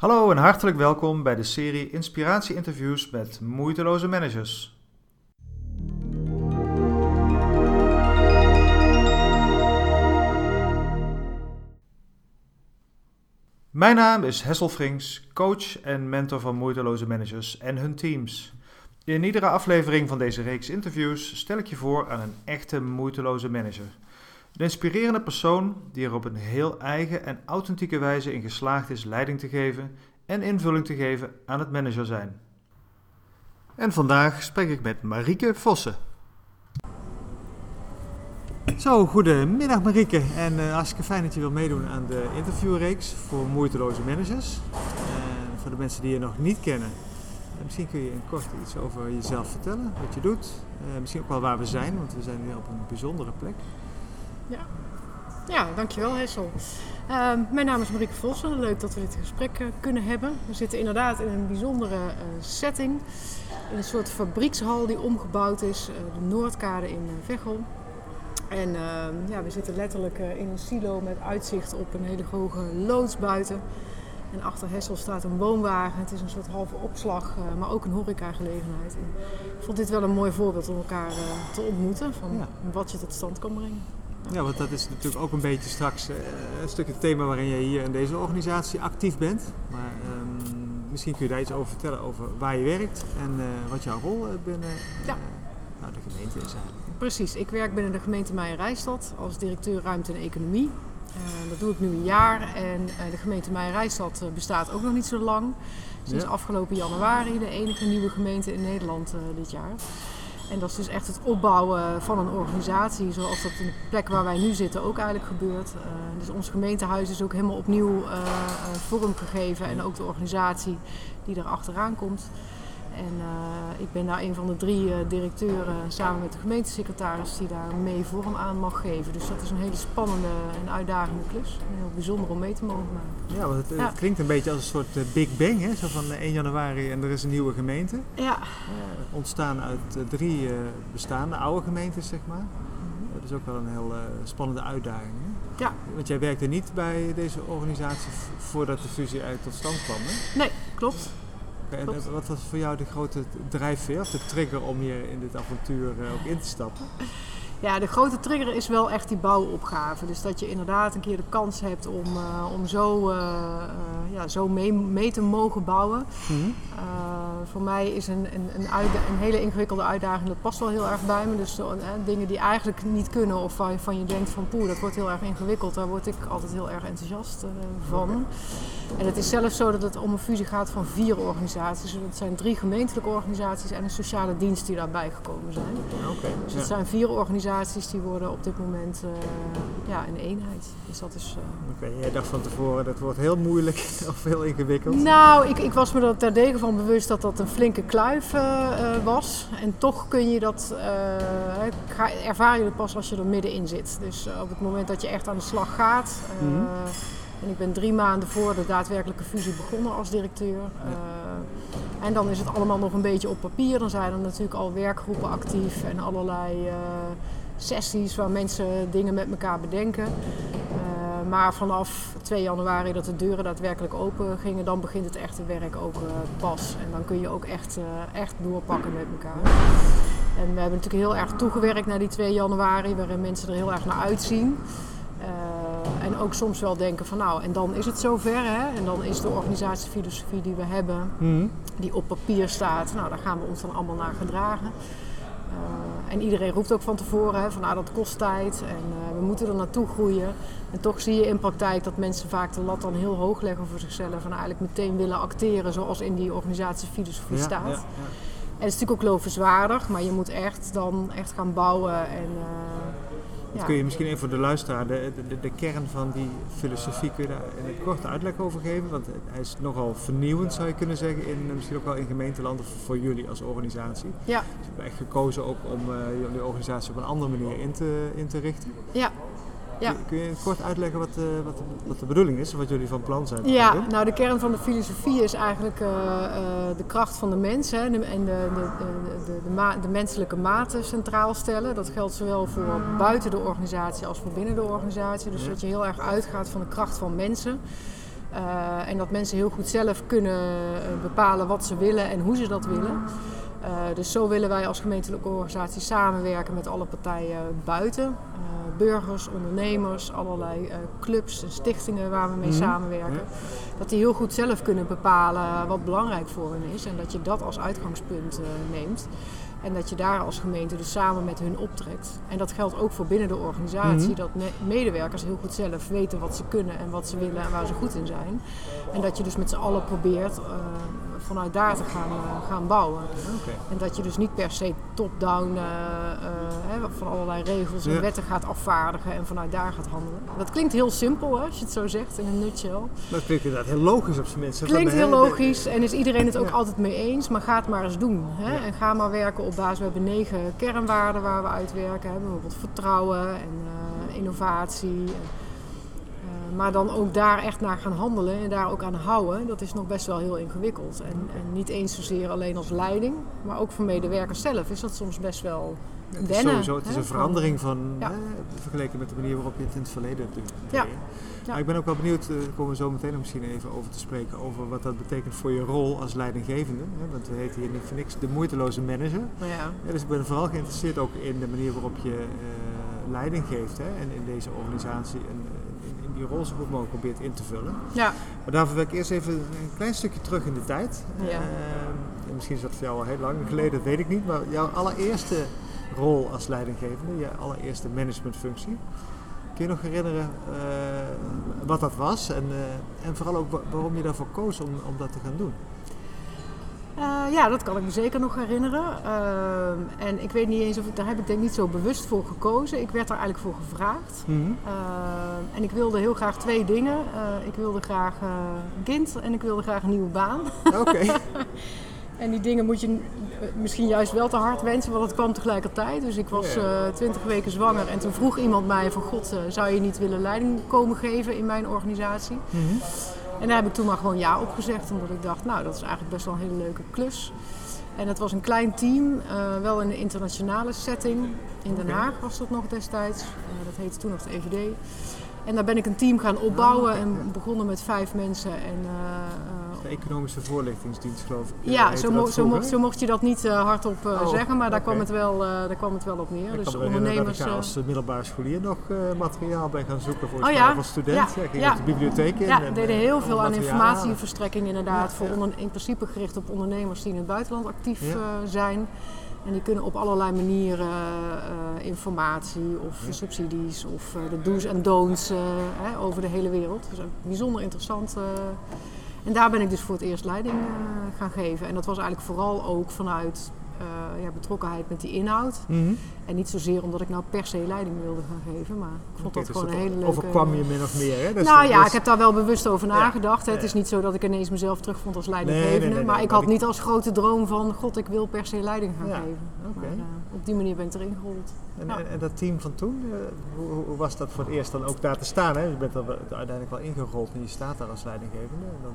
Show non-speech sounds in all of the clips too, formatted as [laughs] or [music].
Hallo en hartelijk welkom bij de serie Inspiratie-interviews met moeiteloze managers. Mijn naam is Hessel Frings, coach en mentor van moeiteloze managers en hun teams. In iedere aflevering van deze reeks interviews stel ik je voor aan een echte moeiteloze manager. Een inspirerende persoon die er op een heel eigen en authentieke wijze in geslaagd is leiding te geven en invulling te geven aan het manager zijn. En vandaag spreek ik met Marieke Vossen. Zo, goedemiddag Marieke. En uh, hartstikke fijn dat je wil meedoen aan de interviewreeks voor moeiteloze managers. En voor de mensen die je nog niet kennen, eh, misschien kun je in kort iets over jezelf vertellen, wat je doet. Uh, misschien ook wel waar we zijn, want we zijn weer op een bijzondere plek. Ja, ja dankjewel Hessel. Uh, mijn naam is Marieke Vossen. Leuk dat we dit gesprek uh, kunnen hebben. We zitten inderdaad in een bijzondere uh, setting. In een soort fabriekshal die omgebouwd is. de Noordkade in Veghel. En ehm, ja, we zitten letterlijk in een silo met uitzicht op een hele hoge loods buiten. En achter Hessel staat een woonwagen. Het is een soort halve opslag, maar ook een horecagelegenheid. En ik vond dit wel een mooi voorbeeld om elkaar te ontmoeten. Van ja. wat je tot stand kan brengen. Ja, want dat is natuurlijk ook een beetje straks uh, een stukje thema waarin je hier in deze organisatie actief bent. Maar um, misschien kun je daar iets over vertellen over waar je werkt en uh, wat jouw rol binnen ja. nou, de gemeente is eigenlijk. Precies, ik werk binnen de gemeente Meijer-Rijstad als directeur ruimte en economie. Dat doe ik nu een jaar en de gemeente Meijer-Rijstad bestaat ook nog niet zo lang. Sinds ja. afgelopen januari de enige nieuwe gemeente in Nederland dit jaar. En dat is dus echt het opbouwen van een organisatie, zoals dat in de plek waar wij nu zitten ook eigenlijk gebeurt. Uh, dus ons gemeentehuis is ook helemaal opnieuw uh, vorm gegeven en ook de organisatie die er achteraan komt. En uh, ik ben daar een van de drie uh, directeuren samen met de gemeentesecretaris die daar mee vorm aan mag geven. Dus dat is een hele spannende en uitdagende klus. En heel bijzonder om mee te mogen maken. Ja, want het, ja. het klinkt een beetje als een soort uh, Big Bang, hè? zo van 1 januari en er is een nieuwe gemeente. Ja. ontstaan uit drie bestaande oude gemeentes, zeg maar. Mm-hmm. Dat is ook wel een heel spannende uitdaging. Hè? Ja. Want jij werkte niet bij deze organisatie voordat de fusie uit tot stand kwam, hè? Nee, klopt. En wat was voor jou de grote drijfveer of de trigger om hier in dit avontuur ook in te stappen? [laughs] Ja, de grote trigger is wel echt die bouwopgave. Dus dat je inderdaad een keer de kans hebt om, uh, om zo, uh, uh, ja, zo mee, mee, te mogen bouwen. Mm -hmm. Voor mij is een, een, een, een, hele ingewikkelde uitdaging, dat past wel heel erg bij me. Dus dingen die eigenlijk niet kunnen of waarvan je denkt van poeh, dat wordt heel erg ingewikkeld. Daar word ik altijd heel erg enthousiast van. En het is zelfs zo dat het om een fusie gaat van vier organisaties. Dus het zijn drie gemeentelijke organisaties en een sociale dienst die daarbij gekomen zijn. Okay, dus het ja. zijn vier organisaties die worden op dit moment uh, ja, een eenheid. Dus dat is... Uh... Oké, okay, jij dacht van tevoren dat wordt heel moeilijk [laughs] of heel ingewikkeld? Nou, ik, ik was me er terdege van bewust dat dat een flinke kluif uh, was. En toch kun je dat, ga, ervaar je pas als je er middenin zit. Dus op het moment dat je echt aan de slag gaat... Mm -hmm. En ik ben drie maanden voor de daadwerkelijke fusie begonnen als directeur. Uh, en dan is het allemaal nog een beetje op papier. Dan zijn er natuurlijk al werkgroepen actief en allerlei uh, sessies waar mensen dingen met elkaar bedenken. Uh, maar vanaf 2 januari dat de deuren daadwerkelijk open gingen, dan begint het echte werk ook pas. En dan kun je ook echt, echt doorpakken met elkaar. En we hebben natuurlijk heel erg toegewerkt naar die 2 januari, waarin mensen er heel erg naar uitzien. Uh, en ook soms wel denken van nou, en dan is het zover. Hè? En dan is de organisatiefilosofie die we hebben, mm. die op papier staat, nou daar gaan we ons dan allemaal naar gedragen. Uh, en iedereen roept ook van tevoren hè, van nou dat kost tijd en uh, we moeten er naartoe groeien. En toch zie je in praktijk dat mensen vaak de lat dan heel hoog leggen voor zichzelf. En eigenlijk meteen willen acteren zoals in die organisatiefilosofie ja, staat. Ja, ja. En het is natuurlijk ook lovenswaardig, maar je moet echt dan echt gaan bouwen en Kun je misschien even voor de luisteraar de, de, de, kern van die filosofie kun je daar in een korte uitleg over geven? Want hij is nogal vernieuwend zou je kunnen zeggen, in, misschien ook wel in gemeenteland of voor jullie als organisatie. Ja. Dus je hebt echt gekozen ook om uh, jullie organisatie op een andere manier in te, in te richten. Ja. Ja. Kun je kort uitleggen wat de, wat, wat de bedoeling is, wat jullie van plan zijn? Ja, nou de kern van de filosofie is eigenlijk uh, uh, de kracht van de mens hè, en de, de, de, de, ma de, menselijke maten centraal stellen. Dat geldt zowel voor buiten de organisatie als voor binnen de organisatie. Dus ja. dat je heel erg uitgaat van de kracht van mensen. En dat mensen heel goed zelf kunnen bepalen wat ze willen en hoe ze dat willen. Dus zo willen wij als gemeentelijke organisatie samenwerken met alle partijen buiten. Burgers, ondernemers, allerlei clubs en stichtingen waar we mee mm -hmm. samenwerken. Dat die heel goed zelf kunnen bepalen wat belangrijk voor hen is. En dat je dat als uitgangspunt neemt. En dat je daar als gemeente dus samen met hun optrekt. En dat geldt ook voor binnen de organisatie. Mhm. Dat me- medewerkers heel goed zelf weten wat ze kunnen en wat ze willen en waar ze goed in zijn. En dat je dus met z'n allen probeert uh, vanuit daar te gaan, uh, gaan bouwen. En dat je dus niet per se top-down uh, van allerlei regels en Ja. wetten gaat afvaardigen en vanuit daar gaat handelen. Dat klinkt heel simpel hè, als je het zo zegt in een nutshell. Dat klinkt inderdaad heel logisch op zijn minst. Klinkt heel logisch en is iedereen het ook Ja. altijd mee eens, maar ga het maar eens doen. Hè? Ja. En ga maar werken op basis. We hebben negen kernwaarden waar we uitwerken. Hè? Bijvoorbeeld vertrouwen en eh, innovatie. En, eh, maar dan ook daar echt naar gaan handelen en daar ook aan houden, dat is nog best wel heel ingewikkeld. En, en niet eens zozeer alleen als leiding, maar ook voor medewerkers zelf is dat soms best wel Het is sowieso het is hè, een verandering van, Ja. hè, vergeleken met de manier waarop je het in het verleden doet. Ja. Ja. Maar ik ben ook wel benieuwd, eh, daar komen we zo meteen misschien even over te spreken, over wat dat betekent voor je rol als leidinggevende. Hè? Want we heten hier niet voor niks de moeiteloze manager. Ja, Ja, dus ik ben vooral geïnteresseerd ook in de manier waarop je eh, leiding geeft hè? En in deze organisatie en zo goed mogelijk probeert in te vullen. ja, Maar daarvoor wil ik eerst even een klein stukje terug in de tijd. Ja. Eh, en misschien is dat voor jou al heel lang geleden, dat weet ik niet. Maar jouw allereerste rol als leidinggevende, je allereerste managementfunctie. Kun je nog herinneren eh, wat dat was en, eh, en vooral ook wa- waarom je daarvoor koos om, om dat te gaan doen? Eh, ja, dat kan ik me zeker nog herinneren. Ehm, en ik weet niet eens of ik daar heb ik denk niet zo bewust voor gekozen. Ik werd daar eigenlijk voor gevraagd. Ehm, en ik wilde heel graag twee dingen. Eh, ik wilde graag eh, een kind en ik wilde graag een nieuwe baan. Oké. [laughs] En die dingen moet je eh, misschien juist wel te hard wensen, want het kwam tegelijkertijd. Dus ik was twintig weken zwanger en toen vroeg iemand mij van God, eh, zou je niet willen leiding komen geven in mijn organisatie? Mhm. En daar heb ik toen maar gewoon ja op gezegd, omdat ik dacht, nou dat is eigenlijk best wel een hele leuke klus. En het was een klein team, eh, wel in een internationale setting. In Den. Haag was dat nog destijds. Eh, dat heette toen nog de EVD. En daar ben ik een team gaan opbouwen en begonnen met vijf mensen. En, eh, economische voorlichtingsdienst geloof ik. eh, ja, heette zo, mo- zo, mocht, zo mocht je dat niet eh, hardop eh, Oh, zeggen, maar daar, kwam het wel, eh, daar kwam het wel op neer. Ik dus ondernemers. dat ik eh, als eh, middelbare scholier nog eh, materiaal ben gaan zoeken voor Oh ja? als student. Ja, Ja, ik ging ja. de bibliotheek in. ja, en, deden eh, heel veel aan informatieverstrekking inderdaad. Voor onder- in principe gericht op ondernemers die in het buitenland actief eh, zijn. En die kunnen op allerlei manieren eh, informatie of Ja. subsidies of eh, de do's en don'ts eh, over de hele wereld. Dus bijzonder interessant. En daar ben ik dus voor het eerst leiding eh, gaan geven. En dat was eigenlijk vooral ook vanuit eh, ja, betrokkenheid met die inhoud. Mhm. En niet zozeer omdat ik nou per se leiding wilde gaan geven, maar ik vond dat dus gewoon een hele leuke... Overkwam je min of meer, hè? Dus nou ja, ik heb daar wel bewust over nagedacht. Het is niet zo dat ik ineens mezelf terugvond als leidinggevende. nee, nee, nee, maar ik had niet als grote droom van... God, ik wil per se leiding gaan geven. Maar, eh, op die manier ben ik erin gerold. En, Ja. en, en dat team van toen, eh, hoe, was dat voor het eerst dan ook daar te staan? Hè? Je bent er uiteindelijk wel ingerold en je staat daar als leidinggevende. En dan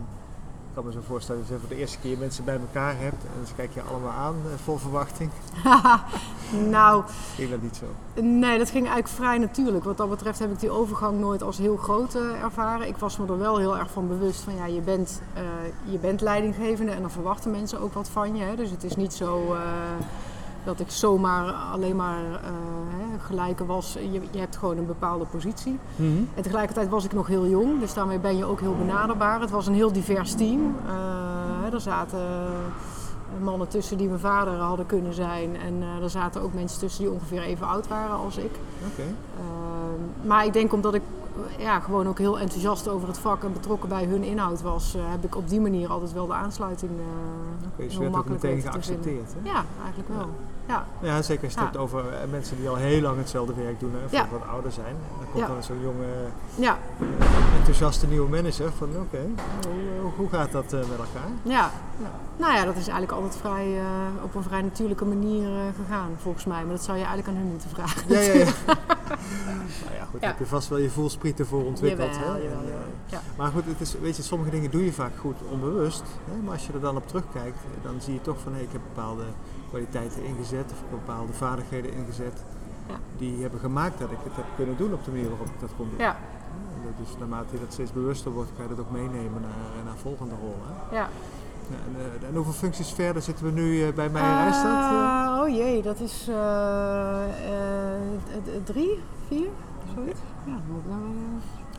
ik kan me zo voorstellen dat je voor de eerste keer mensen bij elkaar hebt en ze kijken je allemaal aan eh, vol verwachting. [laughs] nou, Ging dat niet zo? nee, dat ging eigenlijk vrij natuurlijk. Wat dat betreft heb ik die overgang nooit als heel groot eh, ervaren. Ik was me er wel heel erg van bewust van... Ja, je bent, eh, je bent leidinggevende en dan verwachten mensen ook wat van je. Hè. Dus het is niet zo... dat ik zomaar alleen maar eh, hè, gelijke was. Je, je hebt gewoon een bepaalde positie. En tegelijkertijd was ik nog heel jong, dus daarmee ben je ook heel benaderbaar. Het was een heel divers team. Eh, er zaten mannen tussen die mijn vader hadden kunnen zijn. En eh, er zaten ook mensen tussen die ongeveer even oud waren als ik. Eh, maar ik denk omdat ik eh, ja, gewoon ook heel enthousiast over het vak en betrokken bij hun inhoud was, eh, heb ik op die manier altijd wel de aansluiting uh, Oké, dus je heel werd ook makkelijk meteen geaccepteerd. Hè? Ja, eigenlijk wel. Ja. Ja, zeker als je het Ja. hebt over eh, mensen die al heel lang hetzelfde werk doen en Ja. wat ouder zijn. Dan komt Ja. dan zo'n jonge, Ja, enthousiaste nieuwe manager van oké, hoe, hoe gaat dat met elkaar? Ja. nou ja, dat is eigenlijk altijd vrij, eh, op een vrij natuurlijke manier eh, gegaan, volgens mij. Maar dat zou je eigenlijk aan hun moeten vragen. Ja, ja, ja. [laughs] nou ja, goed, Ja. heb je vast wel je voelspriet ervoor ontwikkeld. Jawel, hè? jawel, En, eh. Ja. Maar goed, het is, weet je, sommige dingen doe je vaak goed onbewust. Hè? Maar als je er dan op terugkijkt, dan zie je toch van hé, ik heb bepaalde kwaliteiten ingezet of bepaalde vaardigheden ingezet. Ja. Die hebben gemaakt dat ik het heb kunnen doen op de manier waarop ik dat kon doen. Ja. Dus naarmate je dat steeds bewuster wordt, kan je dat ook meenemen naar, naar volgende rollen. Ja. En, en, hoeveel functies verder zitten we nu bij Meijer Rijstad? Uh, oh jee, dat is drie, vier, zoiets. Ja, nou...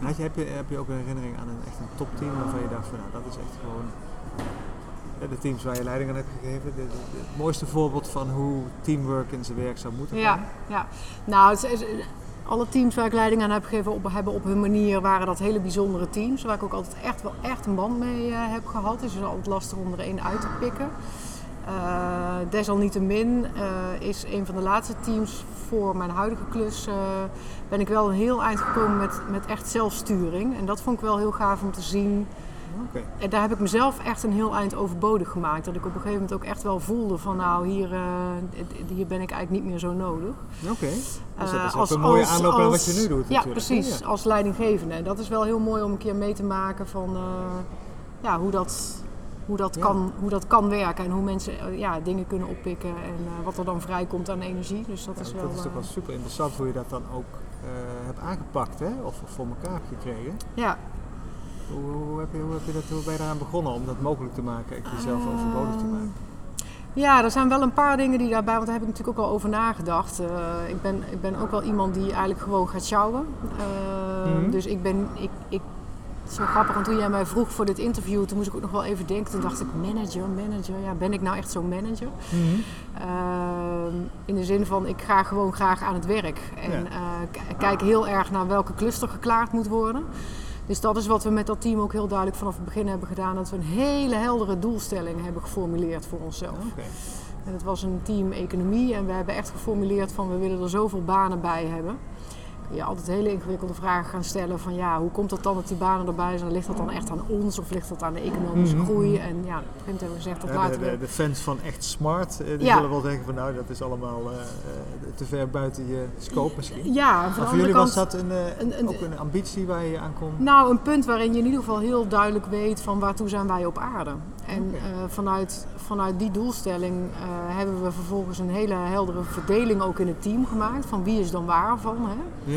Had je, heb, je, heb je ook een herinnering aan een echt een topteam waarvan je dacht van nou, dat is echt gewoon de teams waar je leiding aan hebt gegeven. De, de, het mooiste voorbeeld van hoe teamwork in zijn werk zou moeten gaan? Ja, ja. nou, het alle teams waar ik leiding aan heb gegeven op, hebben op hun manier waren dat hele bijzondere teams. Waar ik ook altijd echt wel echt een band mee uh, heb gehad. Dus het is altijd lastig om er één uit te pikken. Uh, desalniettemin uh, is een van de laatste teams voor mijn huidige klus ben ik wel een heel eind gekomen met, met echt zelfsturing. En dat vond ik wel heel gaaf om te zien Okay. En daar heb ik mezelf echt een heel eind overbodig gemaakt. Dat ik op een gegeven moment ook echt wel voelde van nou, hier, uh, hier ben ik eigenlijk niet meer zo nodig. Oké, dus dat is uh, als, een mooie aanloop aan wat je nu doet Ja, precies. Als leidinggevende. En dat is wel heel mooi om een keer mee te maken van uh, ja, hoe dat... Hoe dat, kan, hoe dat kan werken en hoe mensen ja, dingen kunnen oppikken en wat er dan vrijkomt aan energie. Dus dat is wel. Dat is toch wel super interessant hoe je dat dan ook hebt aangepakt, hè? Of, of voor elkaar hebt gekregen. Ja, hoe, hoe, heb je, hoe, heb je dat, hoe ben je eraan begonnen om dat mogelijk te maken, jezelf uh, overbodig te maken? Ja, er zijn wel een paar dingen die daarbij, want daar heb ik natuurlijk ook al over nagedacht. Ik, ben, ik ben ook wel iemand die eigenlijk gewoon gaat sjouwen. Mm -hmm. Dus ik ben, ik, ik, zo grappig, want toen jij mij vroeg voor dit interview, toen moest ik ook nog wel even denken. Toen dacht ik, manager, manager, ja, ben ik nou echt zo'n manager? Mm -hmm. in de zin van, ik ga gewoon graag aan het werk. En ja. kijk heel erg naar welke cluster geklaard moet worden. Dus dat is wat we met dat team ook heel duidelijk vanaf het begin hebben gedaan. Dat we een hele heldere doelstelling hebben geformuleerd voor onszelf. Okay. En het was een team economie en we hebben echt geformuleerd van we willen er zoveel banen bij hebben je altijd hele ingewikkelde vragen gaan stellen van ja, hoe komt het dan dat die banen erbij zijn? Ligt dat dan echt aan ons of ligt dat aan de economische mhm. groei? En ja, op een gegeven moment hebben we gezegd dat ja, laten de. De fans van echt smart, eh, die zullen wel denken van nou, dat is allemaal uh, te ver buiten je scope misschien. Ja, van voor jullie was dat een, een, een, ook een ambitie waar je aan kon? Nou, een punt waarin je in ieder geval heel duidelijk weet van waartoe zijn wij op aarde. En okay. uh, vanuit, vanuit die doelstelling hebben we vervolgens een hele heldere verdeling ook in het team gemaakt. Van wie is dan waarvan. Hè?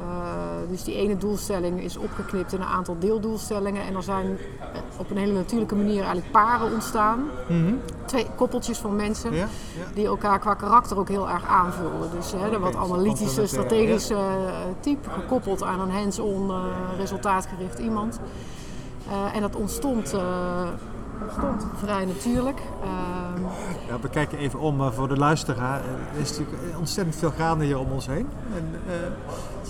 Uh, dus die ene doelstelling is opgeknipt in een aantal deeldoelstellingen. En er zijn eh, op een hele natuurlijke manier eigenlijk paren ontstaan. Mm -hmm. Twee koppeltjes van mensen die elkaar qua karakter ook heel erg aanvullen. Dus hè, de wat analytische, strategische type gekoppeld aan een hands-on resultaatgericht iemand. en dat ontstond ontstond vrij natuurlijk. Uh, ja, we kijken even om voor de luisteraar. Er is natuurlijk ontzettend veel gaande hier om ons heen. En,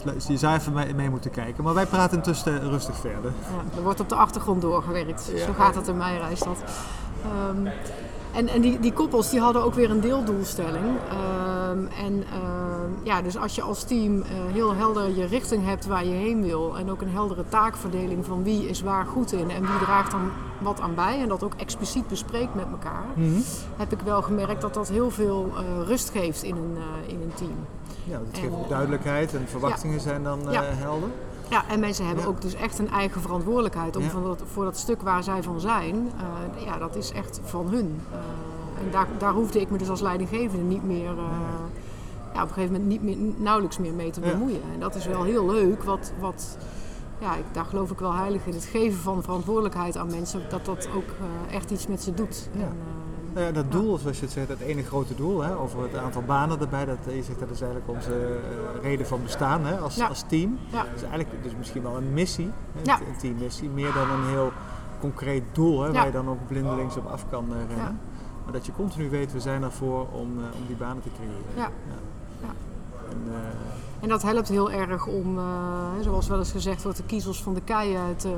uh, dus je zou even mee, mee, moeten kijken. Maar wij praten intussen rustig verder. Ja, er wordt op de achtergrond doorgewerkt. Ja. Zo gaat het in mijn reisstad. Um, en, en die, die koppels die hadden ook weer een deeldoelstelling. Um, en uh, ja, dus als je als team uh, heel helder je richting hebt waar je heen wil. En ook een heldere taakverdeling van wie is waar goed in en wie draagt dan wat aan bij. En dat ook expliciet bespreekt met elkaar. Mm -hmm. Heb ik wel gemerkt dat dat heel veel uh, rust geeft in een, in een team. Ja, dat geeft en, duidelijkheid en verwachtingen ja. zijn dan ja. helder. Ja, en mensen hebben ja. ook dus echt een eigen verantwoordelijkheid om ja. dat, voor dat stuk waar zij van zijn, uh, ja, dat is echt van hun. Uh, en daar, daar hoefde ik me dus als leidinggevende niet meer, uh, ja, op een gegeven moment niet meer, nauwelijks meer mee te bemoeien. En dat is wel heel leuk, wat, wat ja, ik, daar geloof ik wel heilig in. Het geven van verantwoordelijkheid aan mensen, dat dat ook echt iets met ze doet. En, nou ja, dat doel, zoals je het zegt, het ene grote doel, hè, over het aantal banen erbij, dat, je zegt dat is eigenlijk onze uh, reden van bestaan hè, als, ja. als team. Ja. Dat is eigenlijk dus misschien wel een missie, hè, ja. een teammissie, meer dan een heel concreet doel hè, waar je dan ook blindelings op af kan uh, rennen. Maar dat je continu weet, we zijn ervoor om, uh, om die banen te creëren. Ja. En, en, dat helpt heel erg om, zoals wel eens gezegd wordt, de kiezels van de te eh,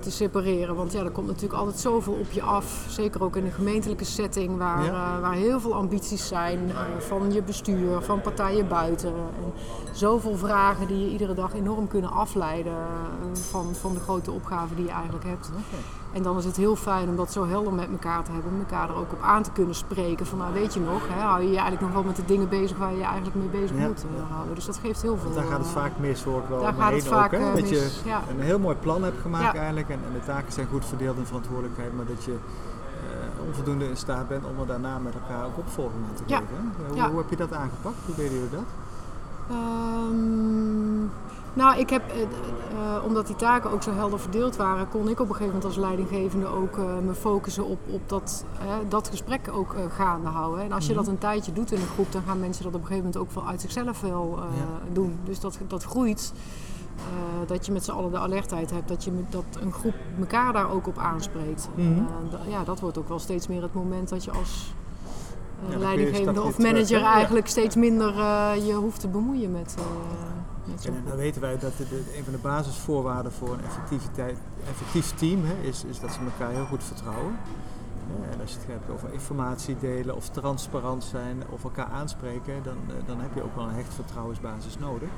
te separeren. Want ja, er komt natuurlijk altijd zoveel op je af. Zeker ook in een gemeentelijke setting waar, ja. uh, waar heel veel ambities zijn uh, van je bestuur, van partijen buiten. En zoveel vragen die je iedere dag enorm kunnen afleiden van, van de grote opgaven die je eigenlijk hebt. Okay. En dan is het heel fijn om dat zo helder met elkaar te hebben, om elkaar er ook op aan te kunnen spreken. Van nou weet je nog, hè, hou je je eigenlijk nog wel met de dingen bezig waar je je eigenlijk mee bezig ja. moet uh, houden. Dus dat geeft heel veel. Want daar gaat het vaak mis, hoor ik wel. Daar gaat het vaak ook, hè? Dat je ja. een heel mooi plan hebt gemaakt eigenlijk en, en, de taken zijn goed verdeeld in verantwoordelijkheid, maar dat je uh, onvoldoende in staat bent om er daarna met elkaar ook opvolging aan te geven. Hoe, hoe, heb je dat aangepakt? Hoe deden jullie dat? Um, Nou, ik heb, eh, eh, omdat die taken ook zo helder verdeeld waren, kon ik op een gegeven moment als leidinggevende ook eh, me focussen op, op dat, dat gesprek ook gaande houden. En als je Mhm. dat een tijdje doet in een groep, dan gaan mensen dat op een gegeven moment ook wel uit zichzelf wel Ja. doen. Dus dat, dat groeit. Dat je met z'n allen de alertheid hebt, dat, je, dat een groep elkaar daar ook op aanspreekt. Mhm. Ja, dat wordt ook wel steeds meer het moment dat je als leidinggevende of terug, manager? Ja. eigenlijk steeds minder je hoeft te bemoeien met, En dan weten wij dat de, de- een van de basisvoorwaarden voor een effectiviteit, effectief team hè, is, is dat ze elkaar heel goed vertrouwen. Ja, en als je het hebt over informatie delen of transparant zijn of elkaar aanspreken, dan, eh, dan heb je ook wel een hecht vertrouwensbasis nodig.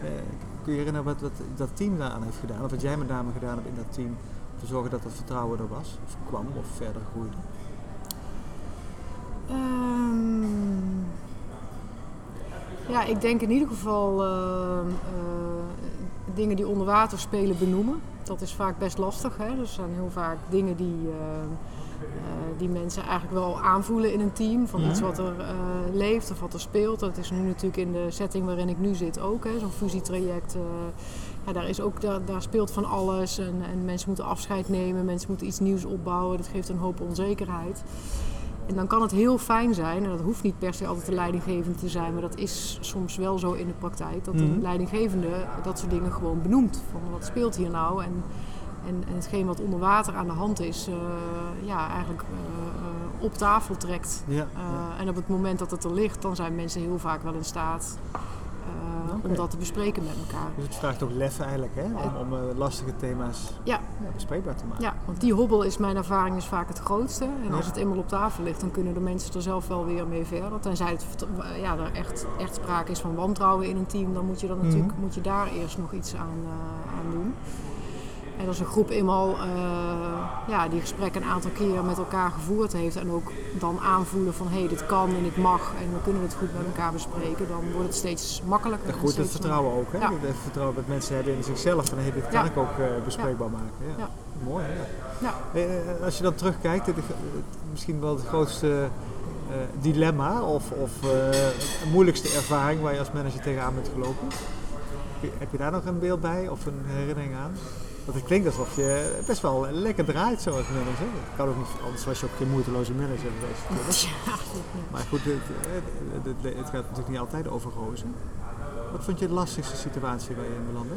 Eh, kun je herinneren wat, wat dat team daaraan heeft gedaan, of wat jij met name gedaan hebt in dat team, om te zorgen dat dat vertrouwen er was, of kwam, of verder groeide? Ehm, ja, ik denk in ieder geval eh, dingen die onder water spelen benoemen. Dat is vaak best lastig. Hè? Er zijn heel vaak dingen die, eh, die mensen eigenlijk wel aanvoelen in een team. Van iets wat er leeft of wat er speelt. Dat is nu natuurlijk in de setting waarin ik nu zit ook. Zo'n fusietraject. ja, daar, is ook, daar, daar speelt van alles. En, en mensen moeten afscheid nemen. Mensen moeten iets nieuws opbouwen. Dat geeft een hoop onzekerheid. En dan kan het heel fijn zijn, en dat hoeft niet per se altijd de leidinggevende te zijn, maar dat is soms wel zo in de praktijk, dat Mhm. een leidinggevende dat soort dingen gewoon benoemt. Van wat speelt hier nou? En, en, en hetgeen wat onder water aan de hand is, eh, ja, eigenlijk eh, eh, op tafel trekt. Ja, En op het moment dat het er ligt, dan zijn mensen heel vaak wel in staat om dat te bespreken met elkaar. Dus het vraagt ook lef eigenlijk hè, om, om eh, lastige thema's Ja. ja, bespreekbaar te maken. Ja, want die hobbel is mijn ervaring is vaak het grootste. En als het eenmaal op tafel ligt, dan kunnen de mensen er zelf wel weer mee verder. Tenzij het, ja, er echt, echt sprake is van wantrouwen in een team, dan moet je, dan natuurlijk, Mhm. moet je daar eerst nog iets aan, eh, aan doen. En als een groep eenmaal eh, ja, die gesprekken een aantal keer met elkaar gevoerd heeft en ook dan aanvoelen van hé, dit kan en ik mag en we kunnen het goed met elkaar bespreken, dan wordt het steeds makkelijker. En goed, het vertrouwen ook. Hè? Ja. Het vertrouwen dat mensen hebben in zichzelf. Van, hey, dit kan Ja. ik ook eh, bespreekbaar maken. Ja. Mooi, ja. Ja. Hey, eh, als je dan terugkijkt, het, misschien wel het grootste dilemma of, of moeilijkste ervaring waar je als manager tegenaan bent gelopen. Heb je daar nog een beeld bij of een herinnering aan? Want het klinkt alsof je best wel lekker draait zo als manager. Dat kan ook niet, anders was je ook geen moeiteloze manager geweest. [laughs] Ja, Maar goed, het, het, het- het gaat natuurlijk niet altijd over rozen. Wat vond je de lastigste situatie waar je in belandde?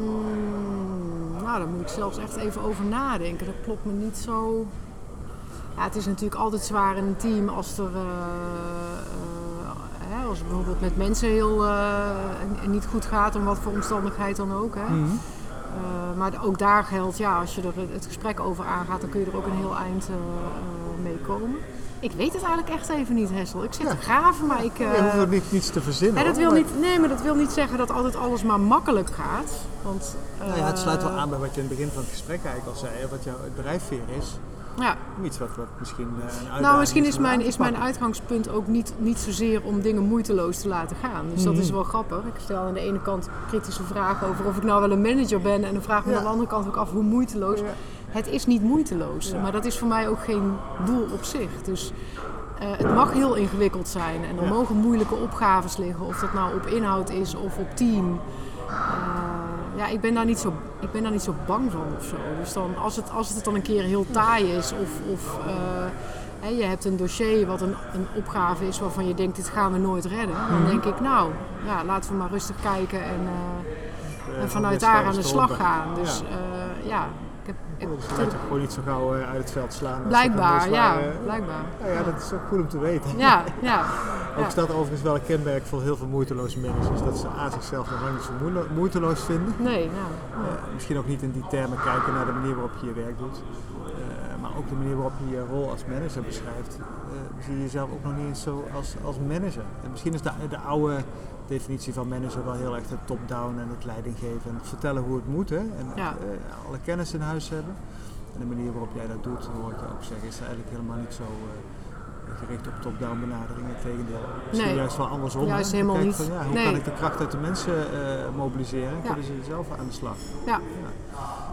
Mm, nou, daar moet ik zelfs echt even over nadenken. Dat klopt me niet zo. Ja, het is natuurlijk altijd zwaar in een team als er. eh, eh, als het bijvoorbeeld met mensen heel eh, niet goed gaat, om wat voor omstandigheid dan ook. Hè. Mhm. Eh, maar ook daar geldt, ja, als je er het gesprek over aangaat, dan kun je er ook een heel eind eh, eh, mee komen. Ik weet het eigenlijk echt even niet, Hessel. Ik zit Ja. te graven, maar ik. je hoeft ook niet, niets te verzinnen. Nee, dat wil maar- niet, nee, maar dat wil niet zeggen dat altijd alles maar makkelijk gaat. Want, Nou ja, het sluit wel aan bij wat je in het begin van het gesprek eigenlijk al zei. Wat jouw drijfveer is. Ja, Iets wat, wat misschien eh, nou misschien is mijn, is mijn uitgangspunt ook niet, niet zozeer om dingen moeiteloos te laten gaan. Dus dat Mhm. is wel grappig. Ik stel aan de ene kant kritische vragen over of ik nou wel een manager ben. En dan vraag ik me Ja. aan de andere kant ook af hoe moeiteloos. Ja. Het is niet moeiteloos, Ja. maar dat is voor mij ook geen doel op zich. Dus eh, het mag heel ingewikkeld zijn en er mogen moeilijke opgaves liggen. Of dat nou op inhoud is of op team. Eh, ja, ik ben, daar niet zo, ik ben daar niet zo bang van of zo. Dus dan, als, het, als het dan een keer heel taai is of, of eh, je hebt een dossier wat een, een opgave is waarvan je denkt dit gaan we nooit redden. Dan Mhm. denk ik nou, ja, laten we maar rustig kijken en, eh, en van vanuit daar aan de slag gaan. Dus Ja. eh, ja, ik heb, ik, Dus gewoon niet zo gauw uit het veld slaan. blijkbaar, ja, blijkbaar. Nou ja, dat is ook goed om te weten. Ja, [laughs] ja. Ook is dat overigens wel een kenmerk voor heel veel moeiteloze managers. Dat ze aan zichzelf nog lang niet zo moeiteloos vinden. Nee, nou. Eh, misschien ook niet in die termen kijken naar de manier waarop je je werk doet. Eh, maar ook de manier waarop je je rol als manager beschrijft. eh, zie je jezelf ook nog niet eens zo als, als manager. En misschien is de, de oude definitie van manager wel heel erg het top-down en het leidinggeven. En het vertellen hoe het moet. Hè? En Ja. alle kennis in huis hebben. En de manier waarop jij dat doet, hoor ik je ook zeggen, is eigenlijk helemaal niet zo gericht op top-down benadering. Integendeel. Misschien Nee. juist wel andersom. Juist helemaal niet. Van, ja, hoe Nee. kan ik de kracht uit de mensen eh, mobiliseren? En Ja. kunnen ze zelf aan de slag? Ja.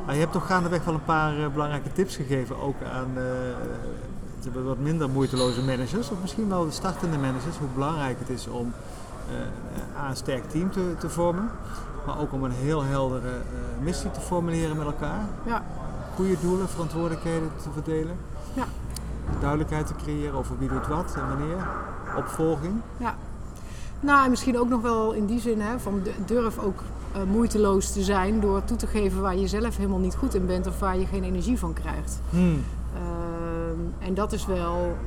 Maar je hebt toch gaandeweg wel een paar eh, belangrijke tips gegeven, ook aan eh, wat minder moeiteloze managers, of misschien wel de startende managers, hoe belangrijk het is om een sterk team te, te vormen. Maar ook om een heel heldere missie te formuleren met elkaar. Ja. Goede doelen, verantwoordelijkheden te verdelen. Ja. Duidelijkheid te creëren over wie doet wat en wanneer. Opvolging. Ja. Nou, en misschien ook nog wel in die zin, hè, van durf ook uh, moeiteloos te zijn door toe te geven waar je zelf helemaal niet goed in bent of waar je geen energie van krijgt. Hmm. Uh, en dat is wel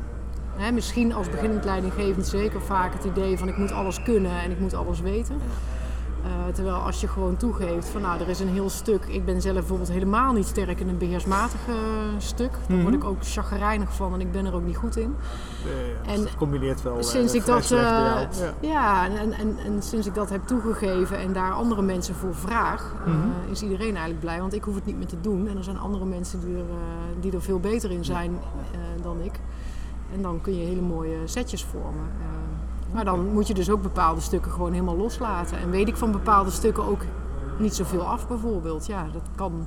Hè, misschien als beginnend leidinggevend zeker vaak het idee van ik moet alles kunnen en ik moet alles weten. Uh, terwijl als je gewoon toegeeft van nou er is een heel stuk, ik ben zelf bijvoorbeeld helemaal niet sterk in een beheersmatige uh, stuk. Daar word ik ook chagrijnig van en ik ben er ook niet goed in. Ja, en combineert wel. Sinds uh, ik dat, ja, ja en, en, en, sinds ik dat heb toegegeven en daar andere mensen voor vraag, mm -hmm. is iedereen eigenlijk blij. Want ik hoef het niet meer te doen en er zijn andere mensen die er, die er veel beter in zijn dan ik. En dan kun je hele mooie setjes vormen. Maar dan moet je dus ook bepaalde stukken gewoon helemaal loslaten. En weet ik van bepaalde stukken ook niet zoveel af bijvoorbeeld. Ja, dat kan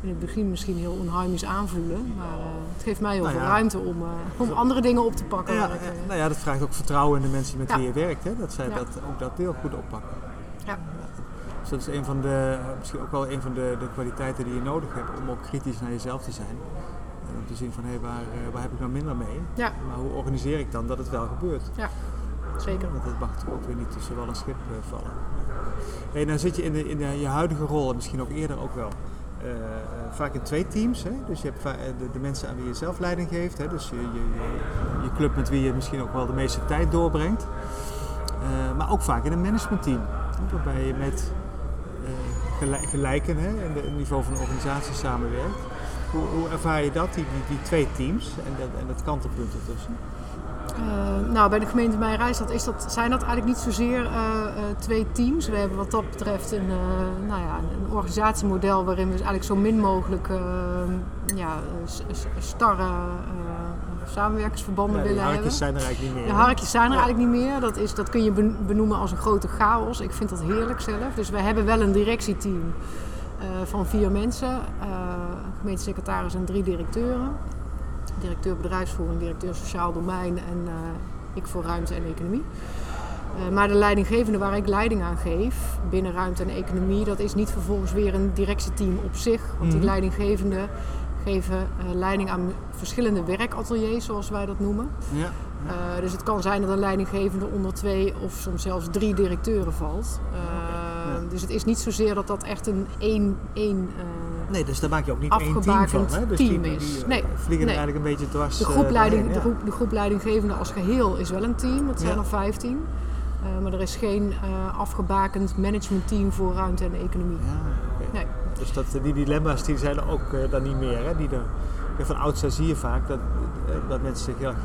in het begin misschien heel onheimisch aanvoelen. Maar uh, het geeft mij heel nou veel ja. ruimte om, uh, om andere dingen op te pakken. Ja, ik, nou ja, dat vraagt ook vertrouwen in de mensen met Ja. wie je werkt. Hè? Dat zij Ja. dat, ook dat heel goed oppakken. Ja. Dus dat is een van de, misschien ook wel een van de, de kwaliteiten die je nodig hebt om ook kritisch naar jezelf te zijn. En om te zien van hé, waar, eh, waar heb ik nou minder mee? Ja. Maar hoe organiseer ik dan dat het wel gebeurt? Zeker. Want dat mag ook weer niet tussen wel een schip eh, vallen. Hey, dan zit je in, de, in de, je huidige rol, en misschien ook eerder ook wel, eh, eh, vaak in twee teams. Hè? Dus je hebt de, mensen aan wie je zelf leiding geeft. Hè? Dus je, je, club met wie je misschien ook wel de meeste tijd doorbrengt. Maar ook vaak in een managementteam. Waarbij je met gelijk- gelijken hè, en de- het niveau van de organisatie samenwerkt. Hoe, hoe ervaar je dat, die, die, die twee teams en dat, en dat kantelpunt ertussen? Eh, nou, bij de gemeente Meijerijstad is dat, zijn dat eigenlijk niet zozeer eh, eh, twee teams. We hebben wat dat betreft een, nou ja, een organisatiemodel waarin we dus eigenlijk zo min mogelijk ja, starre samenwerkingsverbanden Ja, willen hebben. harkjes zijn er eigenlijk niet meer. De harkjes zijn er Ja. eigenlijk niet meer. Dat, is, dat kun je ben- benoemen als een grote chaos. Ik vind dat heerlijk zelf. Dus we hebben wel een directieteam van vier mensen. een gemeentesecretaris en drie directeuren. Directeur bedrijfsvoering, directeur sociaal domein en eh, ik voor ruimte en economie. Eh, maar de leidinggevende waar ik leiding aan geef binnen ruimte en economie, dat is niet vervolgens weer een directieteam op zich. Want die Mhm. leidinggevenden geven eh, leiding aan verschillende werkateliers, zoals wij dat noemen. Ja. Uh, dus het kan zijn dat een leidinggevende onder twee of soms zelfs drie directeuren valt. Uh, Ja. Dus het is niet zozeer dat dat echt een één, één Nee, dus daar maak je ook niet één team van. Hè? Dus team die, is. die, eh, Nee, vliegen nee. er eigenlijk een beetje dwars. de, eh, groep leiding, doorheen, de, groep, de groep leidinggevende als geheel is wel een team, dat zijn Ja. er 15. Uh, maar er is geen uh, afgebakend managementteam voor ruimte en economie. Ja. Nee. Dus dat, die dilemma's die zijn er ook eh, dan niet meer. Hè? Die er, van oudsher zie je vaak dat, eh, dat mensen zich heel erg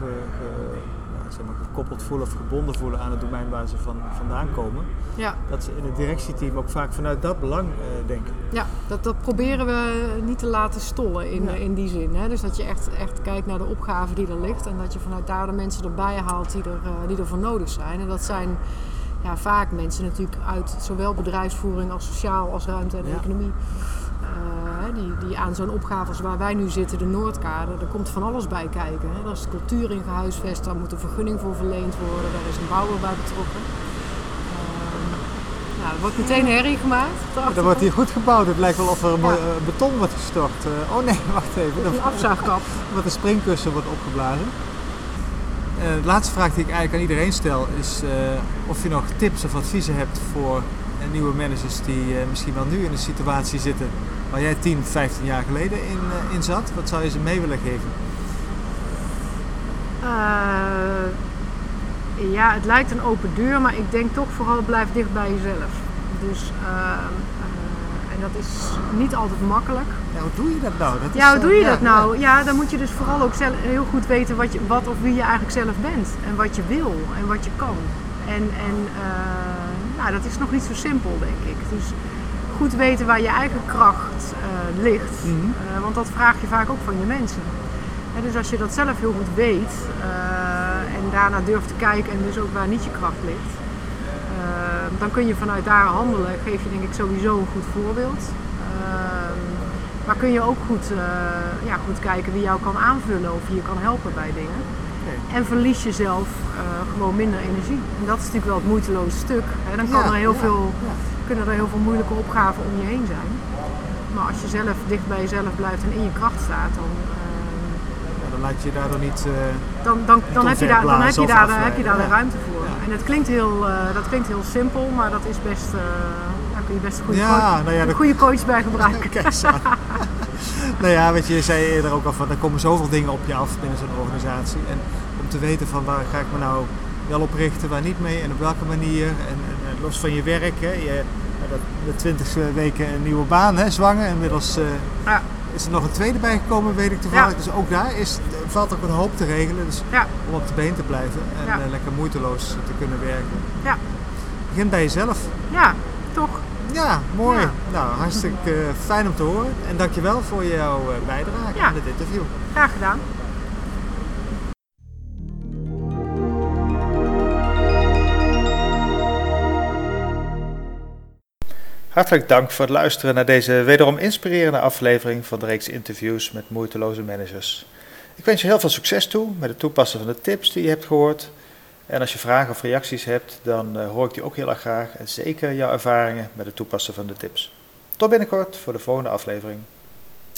zeg maar, gekoppeld voelen of gebonden voelen aan het domein waar ze van, vandaan komen. Ja, Dat ze in het directieteam ook vaak vanuit dat belang eh, denken. ja dat, dat proberen we niet te laten stollen in, Ja. in die zin. Hè? Dus dat je echt, echt kijkt naar de opgave die er ligt en dat je vanuit daar de mensen erbij haalt die er, uh, die er voor nodig zijn. En dat zijn ja, vaak mensen natuurlijk uit zowel bedrijfsvoering als sociaal als ruimte en Ja. economie. Uh, die, die aan zo'n opgave als waar wij nu zitten, de Noordkade, er komt van alles bij kijken. Hè. Daar is de cultuur in gehuisvest, daar moet een vergunning voor verleend worden, daar is een bouwer bij betrokken. Uh, nou, er wordt meteen herrie gemaakt. Er wordt hier goed gebouwd. Het lijkt wel of er Ja. ja. beton wordt gestort. Uh, oh nee, [laughs] wacht even. Een afzuigkap. [laughs] Wat een springkussen wordt opgeblazen. Uh, de laatste vraag die ik eigenlijk aan iedereen stel is uh, of je nog tips of adviezen hebt voor nieuwe managers die misschien wel nu in een situatie zitten waar jij 10, 15 jaar geleden in, uh, in zat. Wat zou je ze mee willen geven? Uh, ja, het lijkt een open deur, maar ik denk toch vooral blijf dicht bij jezelf. Dus, uh, en dat is niet altijd makkelijk. Ja, hoe doe je dat nou? Dat ja, hoe doe je ja, dat nou? Ja. ja, dan moet je dus vooral ook zelf, heel goed weten wat, je, wat of wie je eigenlijk zelf bent. En wat je wil en wat je kan. En, en nou, dat is nog niet zo simpel, denk ik. Dus goed weten waar je eigen kracht uh, ligt. Mhm. Mm -hmm. want dat vraag je vaak ook van je mensen. En dus als je dat zelf heel goed weet uh, en daarna durft te kijken en dus ook waar niet je kracht ligt, dan kun je vanuit daar handelen. Geef je denk ik sowieso een goed voorbeeld. Maar kun je ook goed, ja, goed kijken wie jou kan aanvullen of wie je kan helpen bij dingen. En verlies jezelf gewoon minder energie. En dat is natuurlijk wel het moeiteloze stuk. Hè. Dan kan ja, er heel ja, veel ja. Kunnen er heel veel moeilijke opgaven om je heen zijn. Maar als je zelf dicht bij jezelf blijft en in je kracht staat, dan, Ja, dan laat je je daardoor niet... eh, dan, dan, dan, heb, je daar, dan, heb, je daar, dan heb je daar de ruimte voor. En het klinkt, heel, eh, dat klinkt heel simpel, maar dat is best, eh, daar kun je best een goede, Ja, nou ja, dat- goede coach bij gebruiken. [laughs] Kijk [laughs] nou ja, weet je, je zei eerder ook al van er komen zoveel dingen op je af binnen zo'n organisatie. En om te weten van waar ga ik me nou wel op richten, waar niet mee en op welke manier. En los van je werk, hè, je, dat, de twintig weken een nieuwe baan, hè, zwanger. Inmiddels eh, Ja. is er nog een tweede bijgekomen, weet ik toevallig. Ja. Dus ook daar is, valt ook een hoop te regelen. Dus Ja. om op de been te blijven en eh, lekker moeiteloos te kunnen werken. Ja. Begin bij jezelf. Ja, toch? Ja, mooi. Ja. Nou, hartstikke eh, fijn om te horen. En dankjewel voor jouw bijdrage aan dit interview. Graag gedaan. Hartelijk dank voor het luisteren naar deze wederom inspirerende aflevering van de reeks interviews met moeiteloze managers. Ik wens je heel veel succes toe met het toepassen van de tips die je hebt gehoord. En als je vragen of reacties hebt, dan eh, hoor ik die ook heel erg graag. En zeker jouw ervaringen met het toepassen van de tips. Tot binnenkort voor de volgende aflevering.